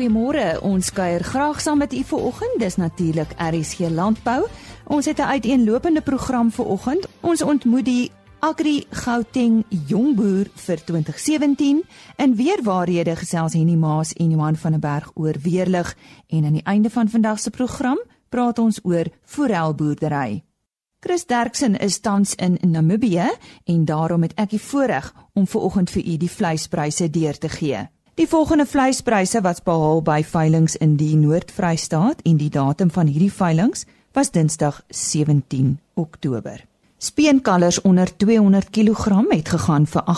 Goeiemôre. Ons kuier graag saam met u vanoggend. Dis natuurlik RSG Landbou. Ons het 'n uiteenlopende program vanoggend. Ons ontmoet die Agri Gauteng Jongboer vir 2017 en weer waarhede gesels Henny Maas en Johan van der Berg oor weerlig en aan die einde van vandag se program praat ons oor forelboerdery. Chris Derksen is tans in Namibië en daarom het ek die voorreg om vanoggend vir u die vleispryse deur te gee. Die volgende vleispryse wat behaal by veilinge in die Noord-Vrystaat en die datum van hierdie veilinge was Dinsdag 17 Oktober. Speenkalvers onder 200 kg het gegaan vir R38.55.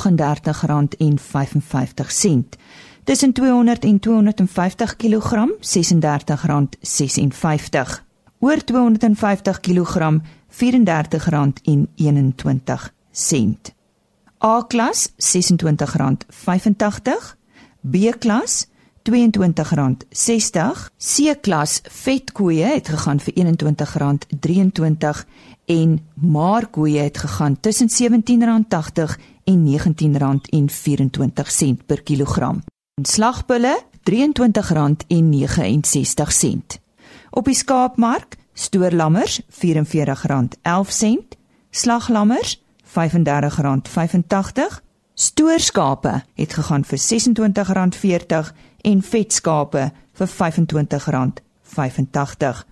Tussen 200 en 250 kg R36.56. Oor 250 kg R34.21. A-klas R26.85 B-klas R22.60, C-klas vetkoeie het gegaan vir R21.23 en maarkoeie het gegaan tussen R17.80 en R19.24 per kilogram. En slagbulle R23.69. Op die skaapmark stoorlammers R44.11, slaglammers R35.85 Stoorskape het gegaan vir R26.40 en vetskape vir R25.85.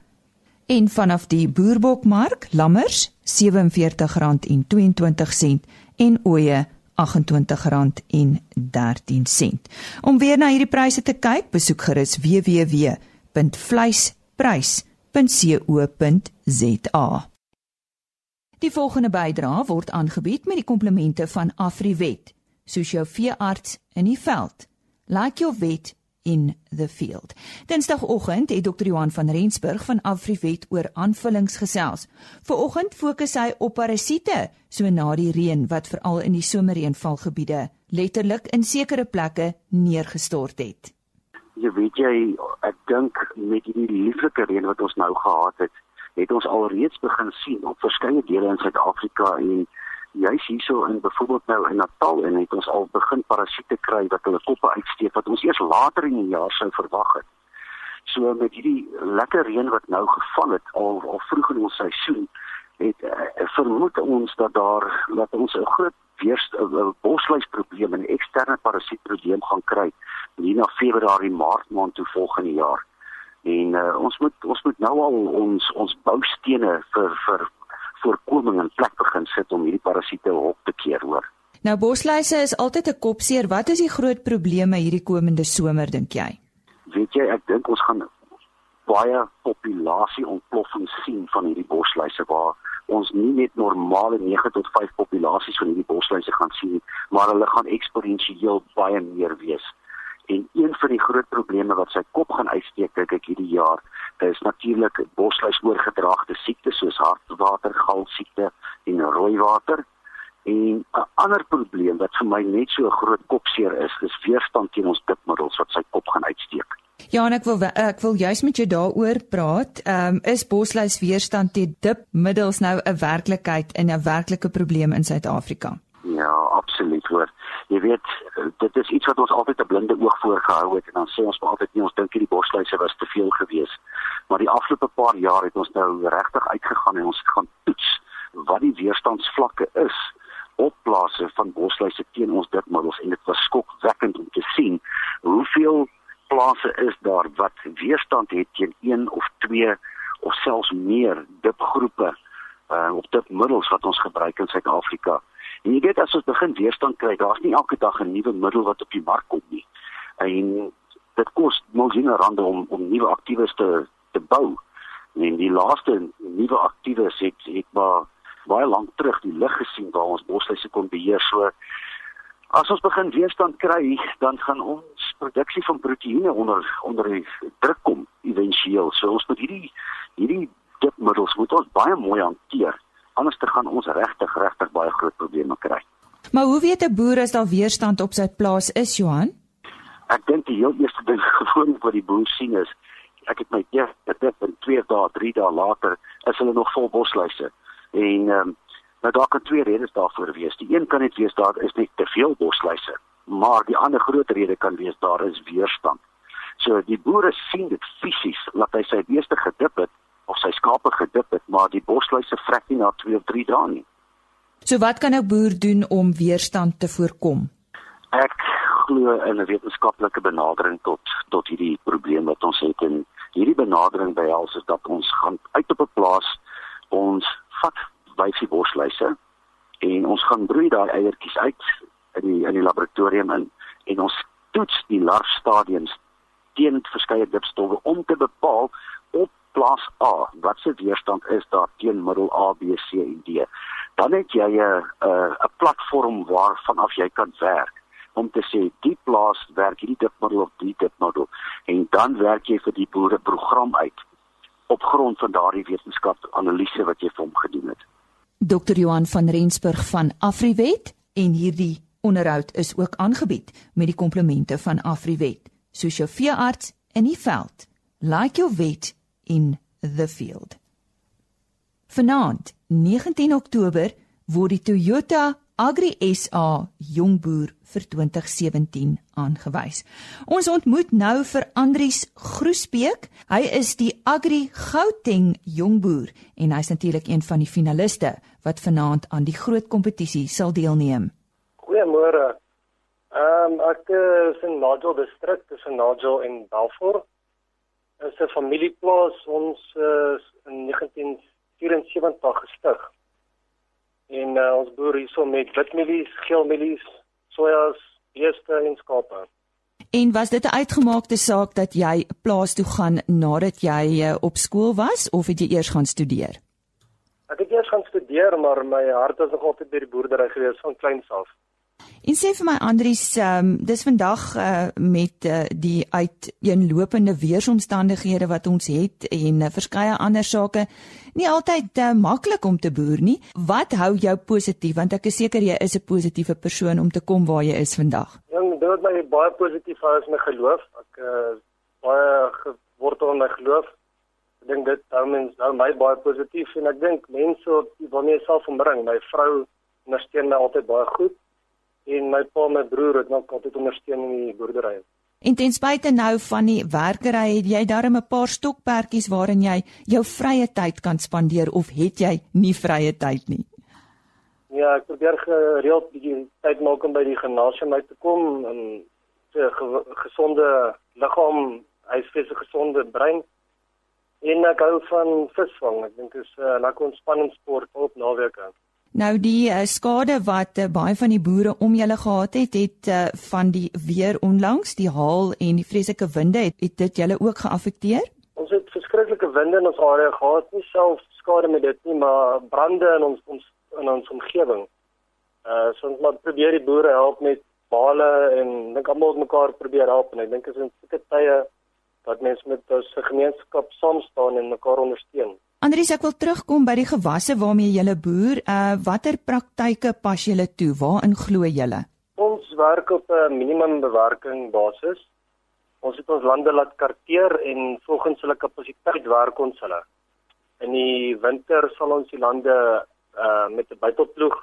En vanaf die boerbokmark, lammers R47.22 en ooe R28.13. Om weer na hierdie pryse te kyk, besoek gerus www.vleisprys.co.za. Die volgende bydrae word aangebied met die komplemente van Afriwet, soos jou veearts in die veld. Like your vet in the field. Dinsdagoggend het Dr. Johan van Rensburg van Afriwet oor aanvullings gesels. Vooroggend fokus hy op parasiete, so na die reën wat veral in die somerreënvalgebiede letterlik in sekere plekke neergestort het. Jy weet jy, ek dink met hierdie lieflike reën wat ons nou gehad het, het ons alreeds begin sien op verskeie dele in Suid-Afrika en juis hierso in byvoorbeeld nou in Natal en het ons al begin parasiete kry wat hulle koppe uitsteek wat ons eers later in die jaar sou verwag het. So met hierdie lekker reën wat nou geval het al al vroeg in ons seisoen het uh, vermoed ons dat daar dat ons 'n groot weerst 'n bosluisprobleem en eksterne parasietprobleem gaan kry hier na Februarie Maart maand toe volgende jaar en uh, ons moet ons moet nou al ons ons boustene vir vir voorkoming in plek begin sit om hierdie parasiete op te keer hoor. Nou bosluise is altyd 'n kopseer. Wat is die groot probleme hierdie komende somer dink jy? Weet jy, ek dink ons gaan baie populasie ontploffing sien van hierdie bosluise waar ons nie net normale 9 tot 5 populasies van hierdie bosluise gaan sien, maar hulle gaan eksponensieel baie meer wees. En een van die groot probleme wat sy kop gaan uitsteek dink ek hierdie jaar is natuurlik bosluis oorgedraagde siektes soos hartwatergal siekte en rooiwater. En 'n ander probleem wat vir my net so 'n groot kopseer is, is weerstand teen ons dipmiddels wat sy kop gaan uitsteek. Ja, en ek wil ek wil juist met jou daaroor praat. Ehm um, is bosluis weerstand teen dipmiddels nou 'n werklikheid en 'n werklike probleem in Suid-Afrika? Ja, absoluut hoor jy weet dit is iets wat ons altyd 'n blinde oog voorgehou het en dan sê ons maar altyd nie ons dink hierdie bosluise was te veel geweest. Maar die afgelope paar jaar het ons nou regtig uitgegaan en ons gaan toets wat die weerstandsvlakke is op plase van bosluise teen ons dipmiddels en dit was skokwekkend om te sien hoeveel plase is daar wat weerstand het teen een of twee of selfs meer dipgroepe uh, op dipmiddels wat ons gebruik in Suid-Afrika En jy weet as ons begin weerstand kry, daar's nie elke dag 'n nuwe middel wat op die mark kom nie. En dit kos miljoene rande om om nuwe aktiewe te te bou. En die laaste nuwe aktiewe het het maar baie lank terug die lig gesien waar ons bosluise kon beheer. So as ons begin weerstand kry, dan gaan ons produksie van proteïene onder onder druk kom éventueel. So ons moet hierdie hierdie dipmiddels moet ons baie mooi hanteer anders te gaan ons regtig regtig baie groot probleme kry. Maar hoe weet 'n boer as daar weerstand op sy plaas is, Johan? Ek dink die heel eerste ding gewoon wat die boer sien is ek het my eerste dit in 2 dae, 3 dae later is hulle nog vol bosluise. En ehm um, nou daar kan twee redes daarvoor wees. Die een kan net wees daar is net te veel bosluise, maar die ander groot rede kan wees daar is weerstand. So die boere sien dit fisies dat hy sy beeste gedip het of sy skape gedip het, maar die bosluise vrek nie na 2 of 3 dae nie. So wat kan 'n boer doen om weerstand te voorkom? Ek glo in 'n wetenskaplike benadering tot tot hierdie probleem wat ons het en hierdie benadering behels is dat ons gaan uit op 'n plaas ons vat wyfie bosluise en ons gaan broei daai eiertjies uit in die in die laboratorium in en ons toets die larfstadiums teen verskeie dipstowwe om te bepaal plaas A wat se weerstand is daar teen middel A, B, C en D. Dan het jy 'n 'n platform waarvan af jy kan werk om te sê die plaas werk hierdie dipmiddel of die dipmiddel en dan werk jy vir die boere program uit op grond van daardie wetenskapsanalise wat jy vir hom gedoen het. Dr Johan van Rensburg van Afriwet en hierdie onderhoud is ook aangebied met die komplemente van Afriwet. Soos jou veearts in die veld. Like your vet in the field. Vanaand, 19 Oktober, word die Toyota Agri SA Jongboer vir 2017 aangewys. Ons ontmoet nou vir Andries Groesbeek. Hy is die Agri Gauteng Jongboer en hy's natuurlik een van die finaliste wat vanaand aan die groot kompetisie sal deelneem. Goeiemôre. Ehm um, ek is in Nigel distrik tussen Nigel en Balfour. Is 'n familieplaas ons is in 1974 gestig. En uh, ons boer hierso met witmielies, geelmielies, sojas, beeste en skape. En was dit 'n uitgemaakte saak dat jy plaas toe gaan nadat jy uh, op skool was of het jy eers gaan studeer? Ek het eers gaan studeer, maar my hart was nog altyd by die boerdery gewees van kleins af. En sê vir my Andries, ehm um, dis vandag uh, met uh, die uiteenlopende weeromstandighede wat ons het en uh, verskeie ander sake nie altyd uh, maklik om te boer nie. Wat hou jou positief want ek is seker jy is 'n positiewe persoon om te kom waar jy is vandag. Ja, dit wat my baie positief hou is my geloof. Ek uh, baie gewortel in my geloof. Ek dink dit hou mens hou my baie positief en ek dink mense waarmee ek self omring, my vrou ondersteun my altyd baie goed en my pa en my broer het nog altyd ondersteun in die boerdery. En ten spyte nou van die werkery het jy darem 'n paar stokperdjies waarin jy jou vrye tyd kan spandeer of het jy nie vrye tyd nie? Ja, ek probeer gereeld bietjie tyd maak om by die gimnasium uit te kom en 'n ge gesonde liggaam, huisves 'n gesonde brein. En ek hou van visvang. Ek dink dit is 'n uh, lekker ontspanningssport op naweke. Nou die uh, skade wat uh, baie van die boere om julle gehad het, het uh, van die weer onlangs, die haal en die vreeslike winde het, het dit julle ook geaffekteer? Ons het verskriklike winde in ons area gehad, nie self skade met dit nie, maar brande in ons ons in ons omgewing. Uh so ons moet probeer die boere help met bale en dink almal mekaar probeer help en ek dink is in sulke tye dat mense met ons gemeenskap saam staan en mekaar ondersteun. Andries, ek wil terugkom by die gewasse waarmee jy boer. Uh watter praktyke pas jy toe? Waarin glo jy? Ons werk op 'n minimum bewerking basis. Ons het ons lande laat karteer en volgens hulle kapasiteit werk ons hulle. In die winter sal ons die lande uh met 'n buitelploeg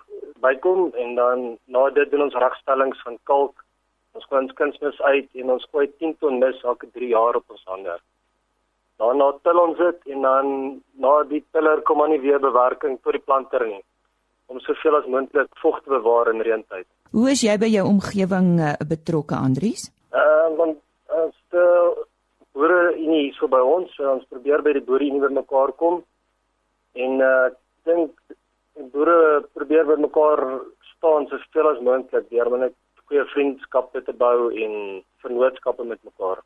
bykom en dan na dit doen ons regstellings van kalk. Ons ons kunsmis uit en ons gooi 10 ton mis elke 3 jaar op ons hande. Daarna tel ons dit en dan na die tiller kom aan die weer bewerking tot die planter nie om soveel as moontlik vog te bewaar in reëntyd. Hoe is jy by jou omgewing uh, betrokke Andries? Uh want as die boere nie so by ons, so ons probeer by die boere nie bymekaar kom en uh dink boere probeer bymekaar staan so veel as moontlik deur net goeie vriendskappe te bou en vennootskappe met mekaar.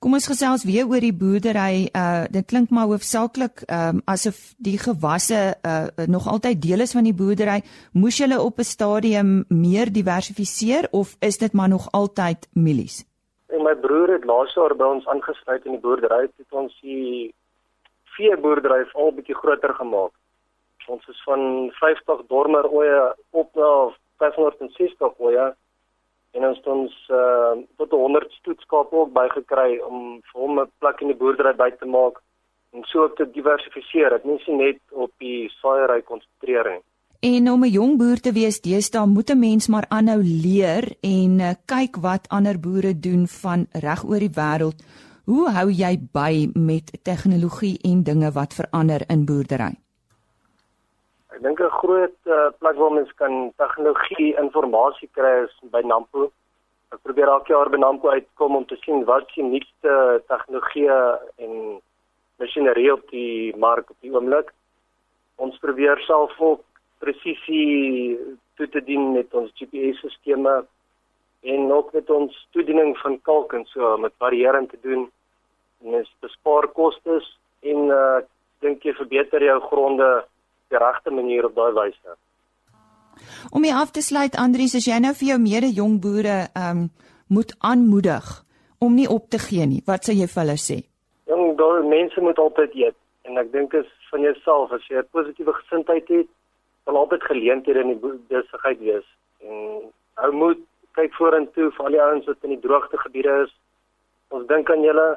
Kom ons gesels weer oor die boerdery. Uh dit klink maar hoofsaaklik um asof die gewasse uh nog altyd deel is van die boerdery. Moes julle op 'n stadium meer diversifiseer of is dit maar nog altyd mielies? En my broer het laas jaar by ons aangesluit in die boerdery. Het ons die vee boerdery al bietjie groter gemaak. Ons is van 50 dormer oeye op na 560 oeye en ons het ons uh, tot 100 stoetskape ook bygekry om vir hom 'n plek in die boerdery by te maak en so te diversifiseer. Dit nie net op die saaiery konsentreer nie. En om 'n jong boer te wees, deesdae moet 'n mens maar aanhou leer en uh, kyk wat ander boere doen van reg oor die wêreld. Hoe hou jy by met tegnologie en dinge wat verander in boerdery? Ek dink 'n groot uh, plek waar mens kan tegnologie inligting kry is by Nampo. Ek probeer elke jaar by Nampo uitkom om te sien wat die nuutste tegnologie en masjinerie op die mark op die oomblik. Ons probeer self ook presisie toe te dien met ons GPS-stelsels en ook met ons toediening van kalk en so met varierend te doen en dit bespaar kostes en uh dink jy verbeter jou gronde die regte manier op daai wyse. Om jy af te sluit Andries, as jy nou vir jou mede jong boere um moet aanmoedig om nie op te gee nie, wat sou jy vir hulle sê? Jong, daar mense moet altyd eet en ek dink is van jouself as jy 'n positiewe gesindheid het, sal altyd geleenthede in die besigheid wees. En hou moed, kyk vorentoe vir al die ouens wat in die droogte gebiede is. Ons dink aan julle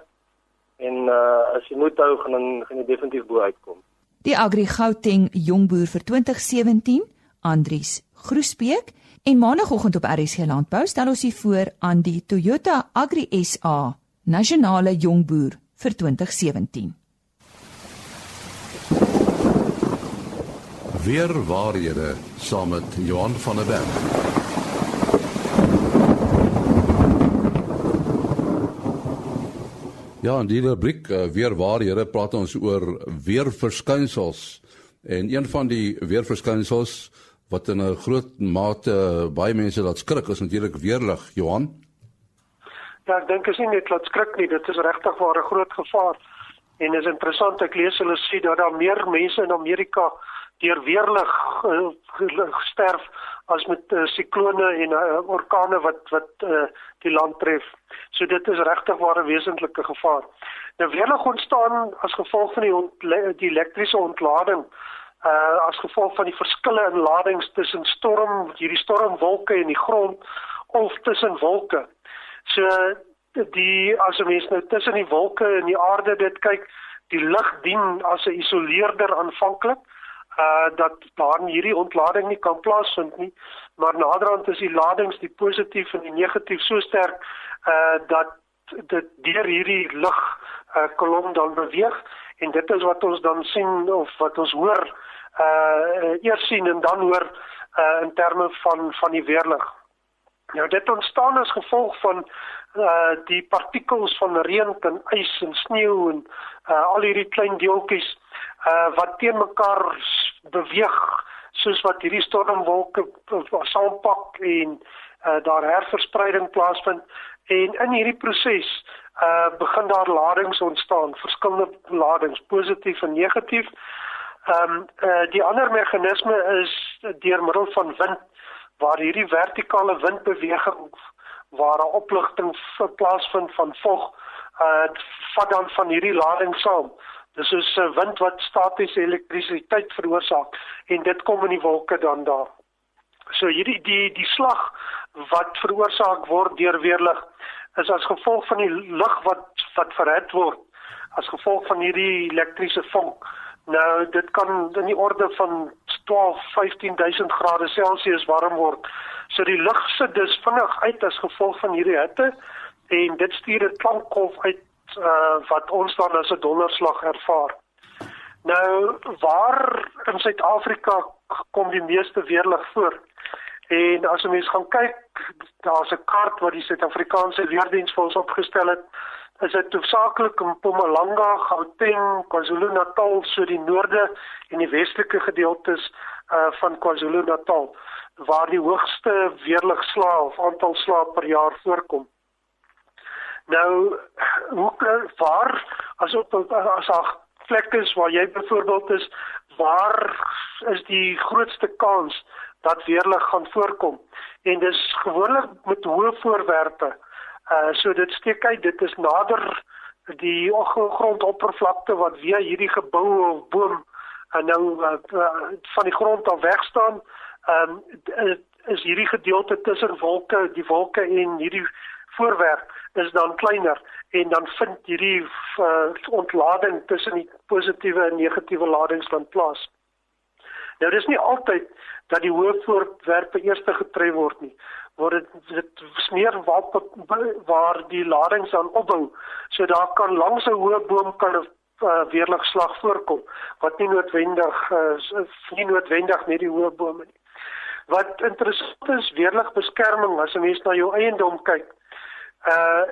en uh, as jy moet hou gaan dan gaan jy definitief bo uitkom. Die Agri Gauteng Jongboer vir 2017, Andries Groesbeek en maandagooggend op RSC Landbou stel ons hier voor aan die Toyota Agri SA Nasionale Jongboer vir 2017. Weer waarhede saam met Johan van der Berg. Ja, in die rubriek uh, weer waarhede praat ons oor weerverskynsels en een van die weerverskynsels wat in 'n groot mate uh, baie mense laat skrik is natuurlik weerlig, Johan. Ja, ek dink is nie net laat skrik nie, dit is regtig waar 'n groot gevaar. En is interessant ek lees hulle sê dat daar meer mense in Amerika deur weerlig uh, sterf as met uh, siklone en uh, orkane wat wat uh, die land tref. So dit is regtig waar 'n wesentlike gevaar. Nou weerlig ontstaan as gevolg van die ontle die elektriese ontlading uh as gevolg van die verskille in ladings tussen storm hierdie stormwolke en die grond of tussen wolke. So die as 'n mens nou tussen die wolke en die aarde dit kyk, die lig dien as 'n isoleerder aanvanklik uh dat daar hierdie ontlading nie kan plaasvind nie maar naderhand is die ladings die positief en die negatief so sterk uh dat dit deur hierdie lig uh kolom dan beweeg en dit is wat ons dan sien of wat ons hoor uh eers sien en dan hoor uh in terme van van die weerlig. Nou dit ontstaan as gevolg van uh die partikels van reën en ys en sneeu en uh al hierdie klein deeltjies uh wat teen mekaar beweeg soos wat hierdie stormwolke saampak en uh daar herverspreiding plaasvind en in hierdie proses uh begin daar ladings ontstaan, verskillende ladings, positief en negatief. Ehm um, uh die ander meganisme is deur middel van wind waar hierdie vertikale windbeweging waar 'n opligting plaasvind van vog uh vat dan van hierdie lading saam. Dis soos 'n wind wat statiese elektrisiteit veroorsaak en dit kom in die wolke dan daar. So hierdie die die slag wat veroorsaak word deur weerlig is as gevolg van die lig wat wat verhit word as gevolg van hierdie elektriese vonk. Nou dit kan in die orde van 12 15000 grade Celsius warm word. So die lug sit dus vinnig uit as gevolg van hierdie hitte en dit stuur 'n klankgolf uit uh, wat ons dan as 'n donderslag ervaar. Nou waar in Suid-Afrika kom die meeste weerlig voor? En as 'n mens gaan kyk, daar's 'n kaart wat die Suid-Afrikaanse weerdiens vir ons opgestel het. Is dit hoofsaaklik in Mpumalanga, Gauteng, KwaZulu-Natal, so die noorde en die westelike gedeeltes uh van KwaZulu-Natal waar die hoogste weerligslae of aantal slae per jaar voorkom. Nou hoe waar as op as daar plekke is waar jy byvoorbeeld is waar is die grootste kans dat weerlig gaan voorkom en dis gewoonlik met hoë voorwerpe. Uh so dit steek uit dit is nader die grondoppervlakte wat via hierdie gebou of boom en nou uh, van die grond af weg staan. Ehm um, is hierdie gedeelte tussen wolke, die wolke en hierdie voorwerp is dan kleiner en dan vind hierdie uh, ontlading tussen die positiewe en negatiewe ladings dan plaas. Nou dis nie altyd dat die hoë voorwerpe eers getref word nie word dit dit smeer waar waar die ladings aan opbou so daar kan langs 'n hoë boom kan 'n uh, weerligslag voorkom wat nie noodwendig uh, nie noodwendig net die hoë bome nie. Wat interessant is weerligbeskerming as 'n mens na jou eiendom kyk. Uh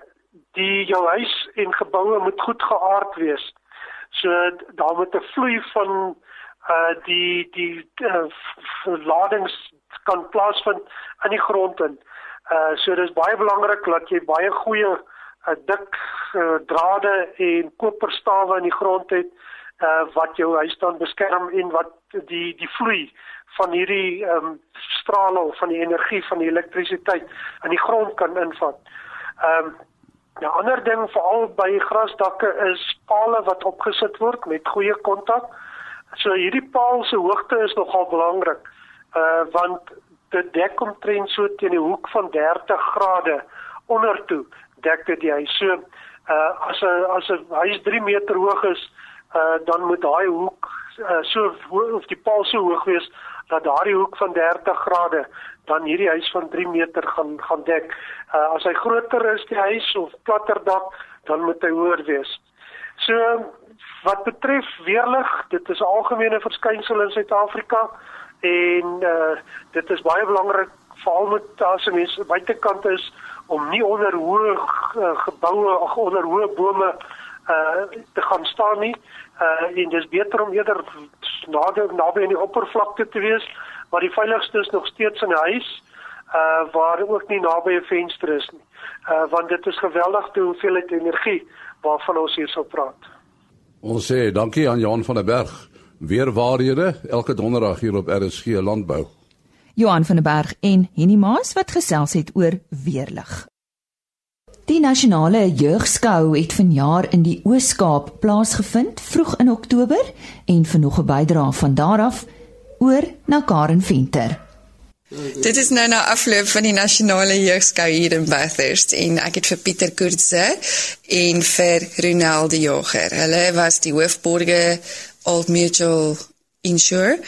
die jou huis en geboue moet goed geaard wees. So daar moet 'n vloei van uh die die uh, ladings kan plaasvind in die grond in. Uh so dis baie belangrik dat jy baie goeie 'n dik uh, drade en koperstawe in die grond het uh, wat jou huis dan beskerm en wat die die vloei van hierdie ehm um, strale of van die energie van die elektrisiteit in die grond kan invat. Ehm um, 'n ander ding veral by grasdakke is pale wat opgesit word met goeie kontak. So hierdie paal se hoogte is nogal belangrik. Uh want dit dek omtrent so teen die hoek van 30 grade onder toe dek dit die huis. So uh as 'n as 'n huis 3 meter hoog is, uh dan moet daai hoek uh, so of die paal so hoog wees dat daardie hoek van 30 grade dan hierdie huis van 3 meter gaan gaan dek. Uh as hy groter is die huis of platter dak, dan moet hy hoër wees. So wat betref weerlig, dit is 'n algemene verskynsel in Suid-Afrika en uh dit is baie belangrik veral met as 'n mens buitekant is om nie onder hoë uh, geboue of onder hoë bome uh te gaan staan nie. Uh en dis beter om eerder nader naby aan die oppervlakte te wees, maar die veiligste is nog steeds in 'n huis uh waar ook nie naby 'n venster is nie. Uh want dit is geweldig te hoeveelheid energie waarvan ons hier sou praat. Ons sê dankie aan Johan van der Berg. Weer waarhede elke donderdag hier op RSG Landbou. Johan van der Berg en Henny Maas wat gesels het oor weerlig. Die nasionale jeugskou het vanjaar in die Oos-Kaap plaasgevind vroeg in Oktober en vir nog 'n bydrae van daar af oor na Karen Venter. Dit is nou na afloop van die nasionale jeugskou hier in Bathurst en ek het vir Pieter Koortse en vir Ronald die Jager. Hulle was die hoofborge Old Mutual Insure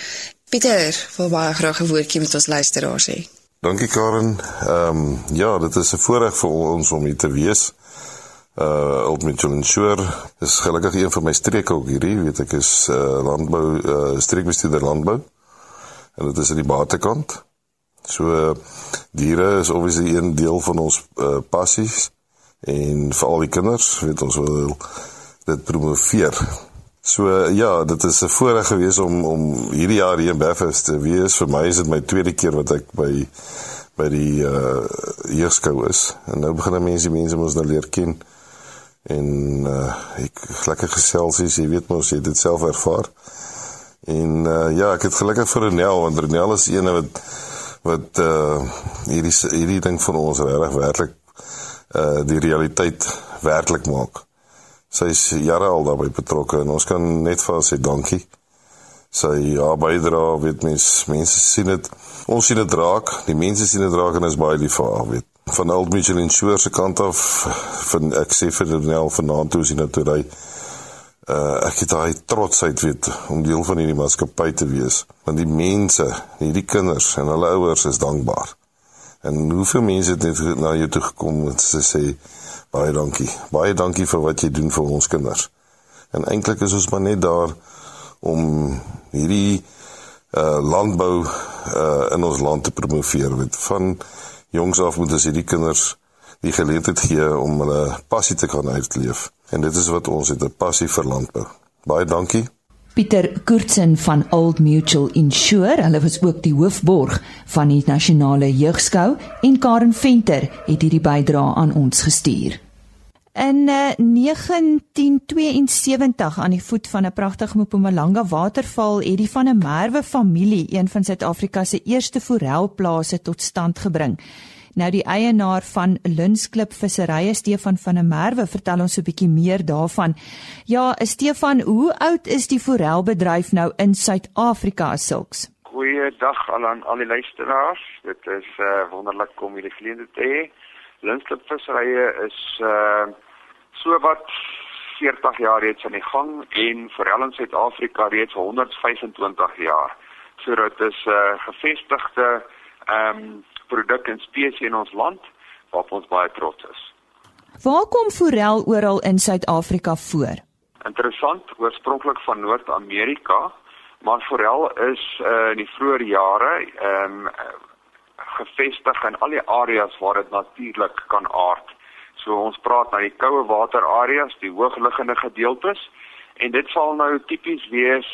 Pieter, wil baie graag 'n woordjie met ons luisteraars hê. Dankie Karen. Ehm um, ja, dit is 'n voorreg vir ons om hier te wees. Uh Old Mitchell Insure is gelukkig een van my streke ook hierdie, weet ek is uh landbou uh streekbestuurder landbou. En dit is aan die batekant. So diere is obviously een deel van ons uh passies en vir al die kinders, weet ons wil dit promoveer. So ja, dit is 'n voorreg gewees om om hierdie jaar hier in Belfast te wees. Vir my is dit my tweede keer wat ek by by die uh jeugskou is. En nou begin mense die mense mos nou leer ken. En uh ek lekker gesels is, jy weet mos jy dit self ervaar. En uh ja, ek het gelukkig vir Renel want Renel is een wat wat uh hierdie hierdie ding van ons regtig werklik uh die realiteit werklik maak sy is jare al daarbey betrokke en ons kan net vir haar sê dankie. Sy ja bydra, weet mens, mense sien dit. Ons sien dit raak, die mense sien dit raak en is baie lief vir haar, weet. Van Old Mutual Insure se kant af van ek sê vir Daniel vanaand toe sien dit ry. Uh ek het daai trotsheid weet om deel van hierdie maatskappy te wees. Want die mense, hierdie kinders en hulle ouers is dankbaar. En hoeveel mense het net na jou toe gekom en sê sê Baie dankie. Baie dankie vir wat jy doen vir ons kinders. En eintlik is ons maar net daar om hierdie uh landbou uh in ons land te promoveer. Met van jongs af moet ons hierdie kinders die geleentheid gee om hulle passie te kan uitleef. En dit is wat ons het 'n passie vir landbou. Baie dankie. Pieter Kurtzen van Old Mutual Insure, hulle was ook die hoofborg van die nasionale jeugskou en Karen Venter het hierdie bydrae aan ons gestuur. In uh, eh, 1972 aan die voet van 'n pragtige Mpumalanga waterval het die van 'n Merwe familie een van Suid-Afrika se eerste forelplase tot stand gebring. Nou die eienaar van Linsklip Visserye Stefan van der Merwe vertel ons 'n bietjie meer daarvan. Ja, Stefan, hoe oud is die forelbedryf nou in Suid-Afrika sulks? Goeiedag aan al die luisteraars. Dit is uh, wonderlik om julle geleentheid te hê. Linsklip Visserye is uh so wat 40 jaar reeds aan die gang en forel in Suid-Afrika reeds 125 jaar. So dit is 'n uh, gevestigde ehm um, produk en spesies in ons land waarop ons baie trots is. Waar kom forel oral in Suid-Afrika voor? Interessant, oorspronklik van Noord-Amerika, maar forel is uh, in die vroeë jare ehm um, gevestig in al die areas waar dit natuurlik kan aard. So ons praat na die koue water areas, die hoogliggende gedeeltes en dit sal nou tipies wees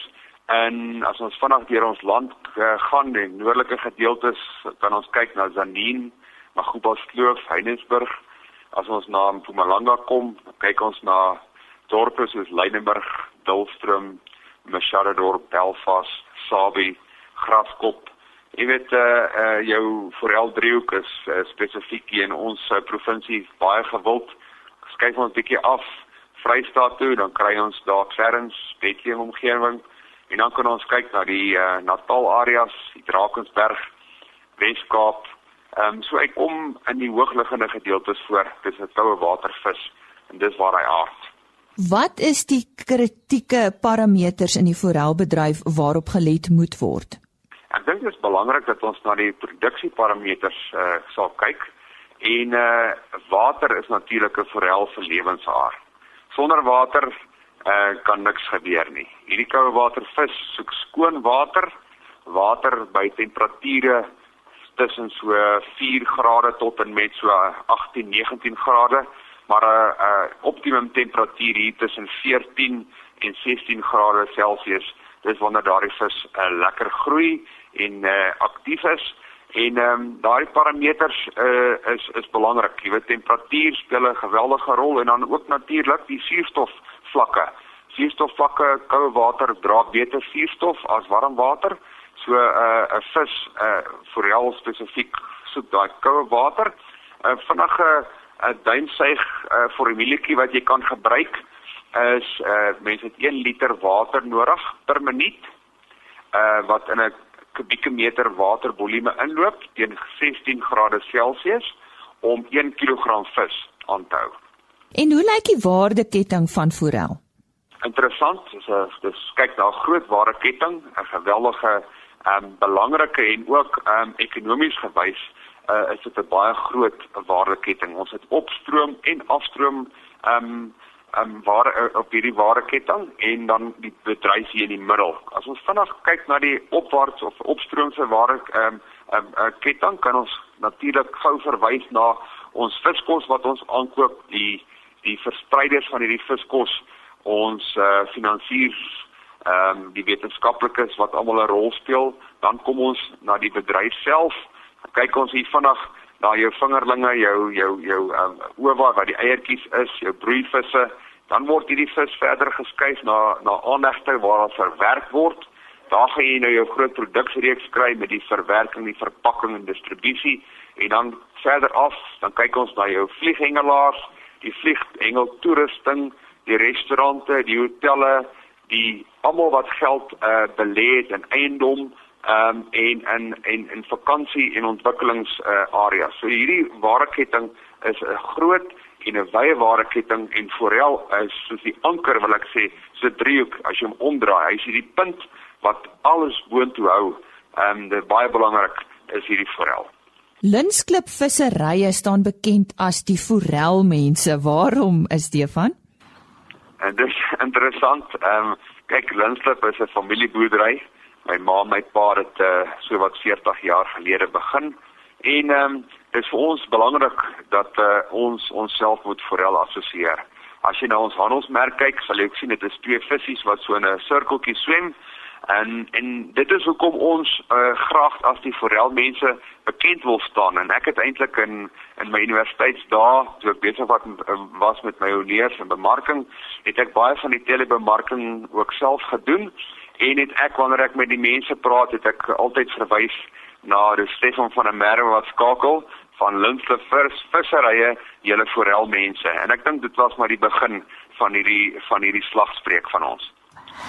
en as ons vanaand deur ons land uh, gaan die noordelike gedeeltes kan ons kyk na Zanin, Magubaskloof, Heinesburg. As ons na Mpumalanga kom, kyk ons na dorpe soos Leidenburg, Dulstrom, Machadodorp, Belfast, Sabie, Graskop. Jy weet eh uh, uh, jou Forel driehoek is uh, spesifiek in ons uh, provinsie baie gewild. Skyf ons bietjie af Vrystaat toe, dan kry ons daar Clarence, Bethlehem omgewing en dan kan ons kyk na die uh, Natal areas, die Drakensberg, Weskaap. Ehm um, so hy kom in die hoogliggende gedeeltes voor. Dis 'n koue watervis en dis waar hy aard. Wat is die kritieke parameters in die forelbedryf waarop gelet moet word? Ek dink dit is belangrik dat ons na die produksieparameters uh, sal kyk. En uh water is natuurlik 'n forel se lewensaar. Sonder water uh kan niks gebeur nie. Hierdie koue watervis soek skoon water, water by temperature tussen so 4 grade tot en met so 18, 19 grade, maar 'n uh, uh, optimum temperatuur hier tussen 14 en 16 grade Celsius. Dis wanneer daardie vis uh, lekker groei en uh, aktief is en ehm um, daai parameters uh, is is belangrik. Jy weet temperatuur speel 'n geweldige rol en dan ook natuurlik die suurstof vlakke. Suurstofvlakke, koue water dra beter suurstof as warm water. So 'n uh, 'n vis uh forel spesifiek soek daai koue water. 'n uh, Vinnige 'n uh, duimsuig uh, formulietjie wat jy kan gebruik is uh mense het 1 liter water nodig per minuut. Uh wat in 'n kubieke meter watervolume inloop teen 16 grade Celsius om 1 kg vis aan te hou. En hoe lyk die waardeketting van forel? Interessant, dis 'n dis kyk na 'n groot waardeketting, 'n geweldige ehm um, belangrike en ook ehm um, ekonomies gewys uh, is dit 'n baie groot waardeketting. Ons het opstroom en afstroom ehm um, ehm um, ware uh, op hierdie waardeketting en dan die bedryf hier in die middel. As ons vinnig kyk na die opwaarts of opstroomse ware ehm um, ehm um, uh, ketting kan ons natuurlik gou verwys na ons viskos wat ons aankoop, die die verspreiders van hierdie viskos, ons uh, finansiers ehm um, die wetenskaplikes wat almal 'n rol speel, dan kom ons na die bedryf self. Kyk ons hier vinnig na jou vingerlinge, jou jou jou ehm um, owa wat die eiertjies is, jou broeivisse, dan word hierdie vis verder geskuif na na aanlegte waar dit verwerk word. Daar gaan jy nou jou groot produksiereeks kry met die verwerking, die verpakking en distribusie en dan verder af, dan kyk ons na jou vlieghengelaars, die vlieghengel toerusting, die restaurante, die hotelle, die almal wat geld uh belê het in eiendom um en in en in vakansie en ontwikkelings uh areas. So hierdie waardeketting is 'n groot en 'n wye waardeketting en forel is soos die anker wil ek sê, so 'n driehoek as jy hom omdraai. Hy is hierdie punt wat alles boontoe hou. Um dit baie belangrik is hierdie forel. Linsklip visserye staan bekend as die forelmense. Waarom is dit van? En dis interessant. Ehm um, kyk Linslip is 'n familieboerdery. My ma en my pa het uh, so wat 40 jaar gelede begin. En ehm um, dis vir ons belangrik dat uh, ons onsself moet forel assosieer. As jy na ons handelsmerk kyk, sal jy ook sien dit is twee visse wat so in 'n sirkeltjie swem. En en dit is hoekom ons uh, graag as die forelmense bekend wil staan en ek het eintlik in in my universiteitsdae toe ek besig was, was met my honeurs en bemarking het ek baie van die telebemarking ook self gedoen en het ek wanneer ek met die mense praat het ek altyd verwys na die Stefan van der Merwe wat skakel van Linse Vis visserye julle forelmense en ek dink dit was maar die begin van hierdie van hierdie slagspreuk van ons.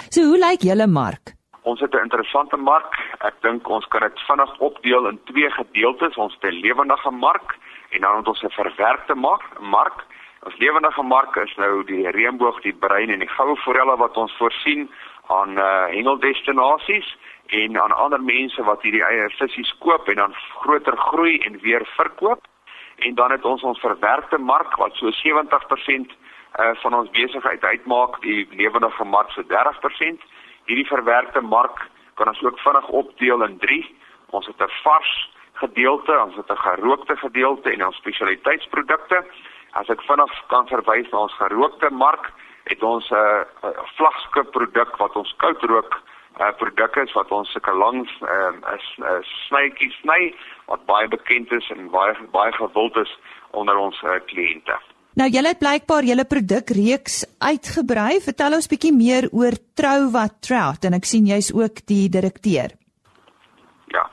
So hoe lyk julle mark? Ons het 'n interessante mark. Ek dink ons kan dit vinnig opdeel in twee gedeeltes. Ons het 'n lewendige mark en dan het ons 'n verwerkte mark. Mark. Ons lewendige mark is nou die reënboog, die bruin en die goue forelle wat ons voorsien aan uh hengeldestinasies en aan ander mense wat hierdie eie visse koop en dan groter groei en weer verkoop. En dan het ons ons verwerkte mark wat so 70% uh, van ons besigheid uitmaak, die lewendige mark so 30%. Hierdie verwerkte mark kan ons ook vinnig opdeel in 3. Ons het 'n vars gedeelte, ons het 'n gerookte gedeelte en ons spesialiteitsprodukte. As ek vinnig kan verwys na ons gerookte mark, het ons 'n uh, vlagskip produk wat ons koudrook uh, produk is wat ons sulke lang 'n uh, snytjie sny wat baie bekend is en baie baie gewild is onder ons uh, kliënte. Nou julle het blykbaar julle produkreeks uitgebrei. Vertel ons bietjie meer oor Trouwa Trout en ek sien jy's ook die direkteur. Ja.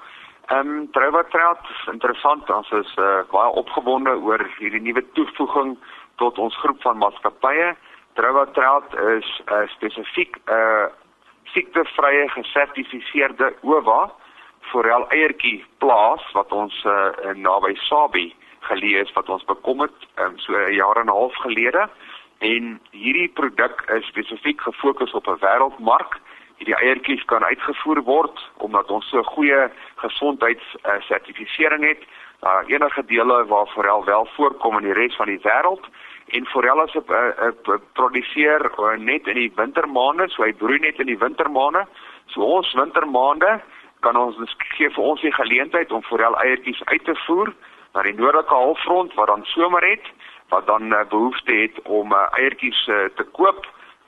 Ehm um, Trouwa Trout is interessant. Ons is uh, baie opgewonde oor hierdie nuwe toevoeging tot ons groep van maatskappye. Trouwa Trout is 'n uh, spesifiek 'n uh, siektevrye gesertifiseerde OWA forel eiertjie plaas wat ons uh, naby Sabi gelees wat ons bekom het um, so 'n jaar en 'n half gelede en hierdie produk is spesifiek gefokus op 'n wêreldmark. Hierdie eiertjies kan uitgevoer word omdat ons so goeie gesondheidssertifisering uh, het. Daar uh, enige dele waar forel wel voorkom in die res van die wêreld en forel as 'n uh, uh, produseer uh, net in die wintermaande, so hy broei net in die wintermaande. So ons wintermaande kan ons gee vir ons die geleentheid om forel eiertjies uit te voer na die noordelike halfrond wat dan somer het wat dan uh, behoefte het om uh, eiertjies uh, te koop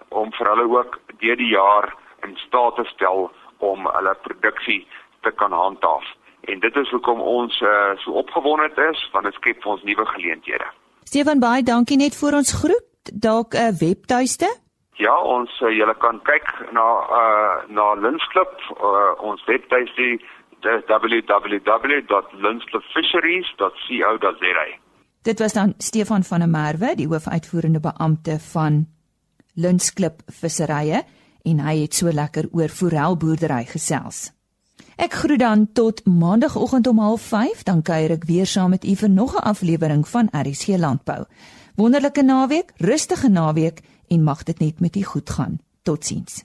om vir hulle ook deur die jaar in staat te stel om hulle produksie te kan handhaaf. En dit is hoekom ons uh, so opgewonde is want dit skep vir ons nuwe geleenthede. Stefan baie dankie net vir ons groet. Dalk 'n uh, webtuiste? Ja, ons uh, julle kan kyk na uh na Linsklip, uh, ons webtuiste www.linscliffisheries.co.za. Dit was dan Stefan van der Merwe, die hoofuitvoerende beampte van Linsklip Visserye en hy het so lekker oor forelboerdery gesels. Ek groet dan tot maandagooggend om 05:30, dan kuier ek weer saam met u vir nog 'n aflewering van RSG Landbou. Wonderlike naweek, rustige naweek en mag dit net met u goed gaan. Totsiens.